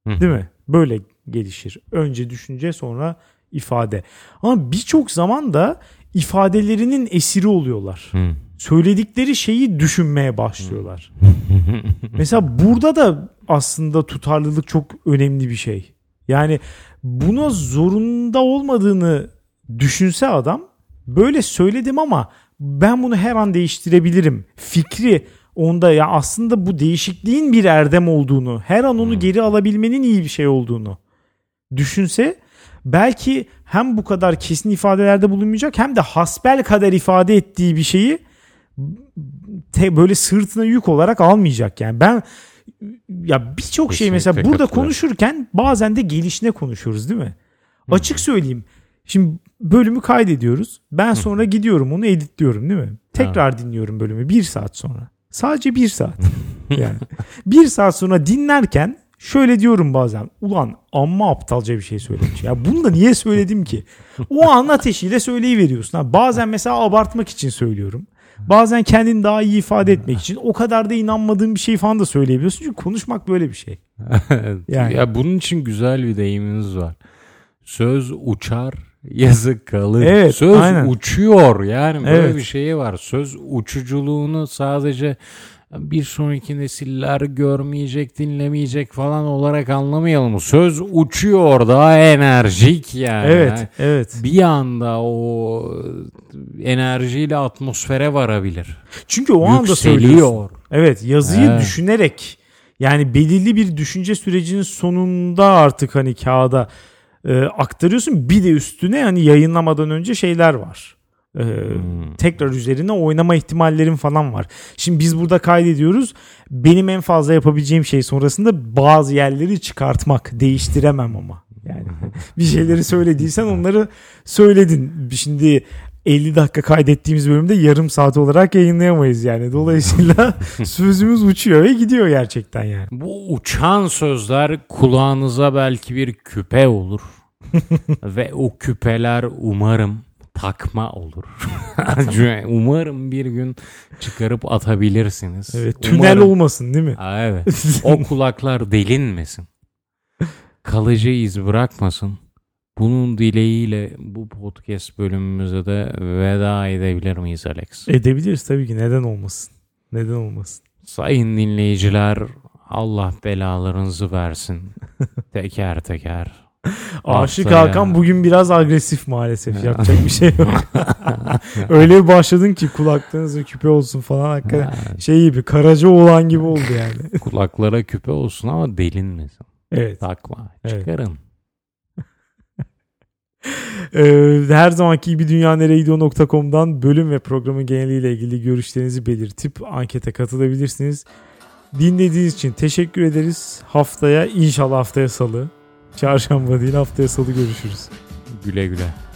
Hı. Değil mi? Böyle gelişir. Önce düşünce sonra ifade. Ama birçok zaman da ifadelerinin esiri oluyorlar. Hı. Söyledikleri şeyi düşünmeye başlıyorlar. Mesela burada da aslında tutarlılık çok önemli bir şey. Yani buna zorunda olmadığını düşünse adam böyle söyledim ama ben bunu her an değiştirebilirim. Fikri onda ya aslında bu değişikliğin bir erdem olduğunu, her an onu geri alabilmenin iyi bir şey olduğunu düşünse belki hem bu kadar kesin ifadelerde bulunmayacak hem de hasbel kadar ifade ettiği bir şeyi te, böyle sırtına yük olarak almayacak yani ben ya birçok şey mesela burada konuşurken bazen de gelişine konuşuyoruz değil mi? Açık söyleyeyim. Şimdi bölümü kaydediyoruz. Ben sonra gidiyorum onu editliyorum değil mi? Tekrar dinliyorum bölümü bir saat sonra. Sadece bir saat. yani bir saat sonra dinlerken şöyle diyorum bazen. Ulan amma aptalca bir şey söylemiş. Ya bunu da niye söyledim ki? O an ateşiyle söyleyiveriyorsun. Ha, bazen mesela abartmak için söylüyorum. Bazen kendini daha iyi ifade etmek için o kadar da inanmadığın bir şey falan da söyleyebiliyorsun. Çünkü konuşmak böyle bir şey. Yani. Ya bunun için güzel bir deyimimiz var. Söz uçar, yazı kalır. Evet, Söz aynen. uçuyor yani böyle Evet. bir şeyi var. Söz uçuculuğunu sadece bir sonraki nesiller görmeyecek, dinlemeyecek falan olarak anlamayalım. Söz uçuyor daha enerjik yani. Evet, evet. Bir anda o enerjiyle atmosfere varabilir. Çünkü o anda. Yükseliyor. Evet yazıyı Evet. düşünerek yani belirli bir düşünce sürecinin sonunda artık hani kağıda e, aktarıyorsun. Bir de üstüne hani yayınlamadan önce şeyler var. E, Hmm. Tekrar üzerine oynama ihtimallerin falan var. Şimdi biz burada kaydediyoruz. Benim en fazla yapabileceğim şey sonrasında bazı yerleri çıkartmak. Değiştiremem ama. Yani bir şeyleri söylediysen onları söyledin. Şimdi 50 dakika kaydettiğimiz bölümde yarım saat olarak yayınlayamayız yani. Dolayısıyla sözümüz uçuyor ve gidiyor gerçekten yani. Bu uçan sözler kulağınıza belki bir küpe olur. Ve o küpeler umarım takma olur. umarım bir gün çıkarıp atabilirsiniz. Evet, tünel Umarım- olmasın değil mi? Aa, evet. O kulaklar delinmesin. Kalıcı iz bırakmasın. Bunun dileğiyle bu podcast bölümümüze de veda edebilir miyiz Alex? Edebiliriz tabii ki. Neden olmasın? Neden olmasın? Sayın dinleyiciler Allah belalarınızı versin. Teker teker. Aşık Hakan bugün biraz agresif maalesef. Yapacak bir şey yok. Öyle bir başladın ki kulaklarınızda küpe olsun falan hakikaten. Şey gibi Karaca oğlan gibi oldu yani. Kulaklara küpe olsun ama delinmesin. Evet. Takma. Evet. Çıkarın. Ee, her zamanki gibi dünyaneregidiyor.com'dan bölüm ve programın geneliyle ilgili görüşlerinizi belirtip ankete katılabilirsiniz. Dinlediğiniz için teşekkür ederiz. Haftaya inşallah haftaya salı. Çarşamba değil haftaya salı görüşürüz. Güle güle.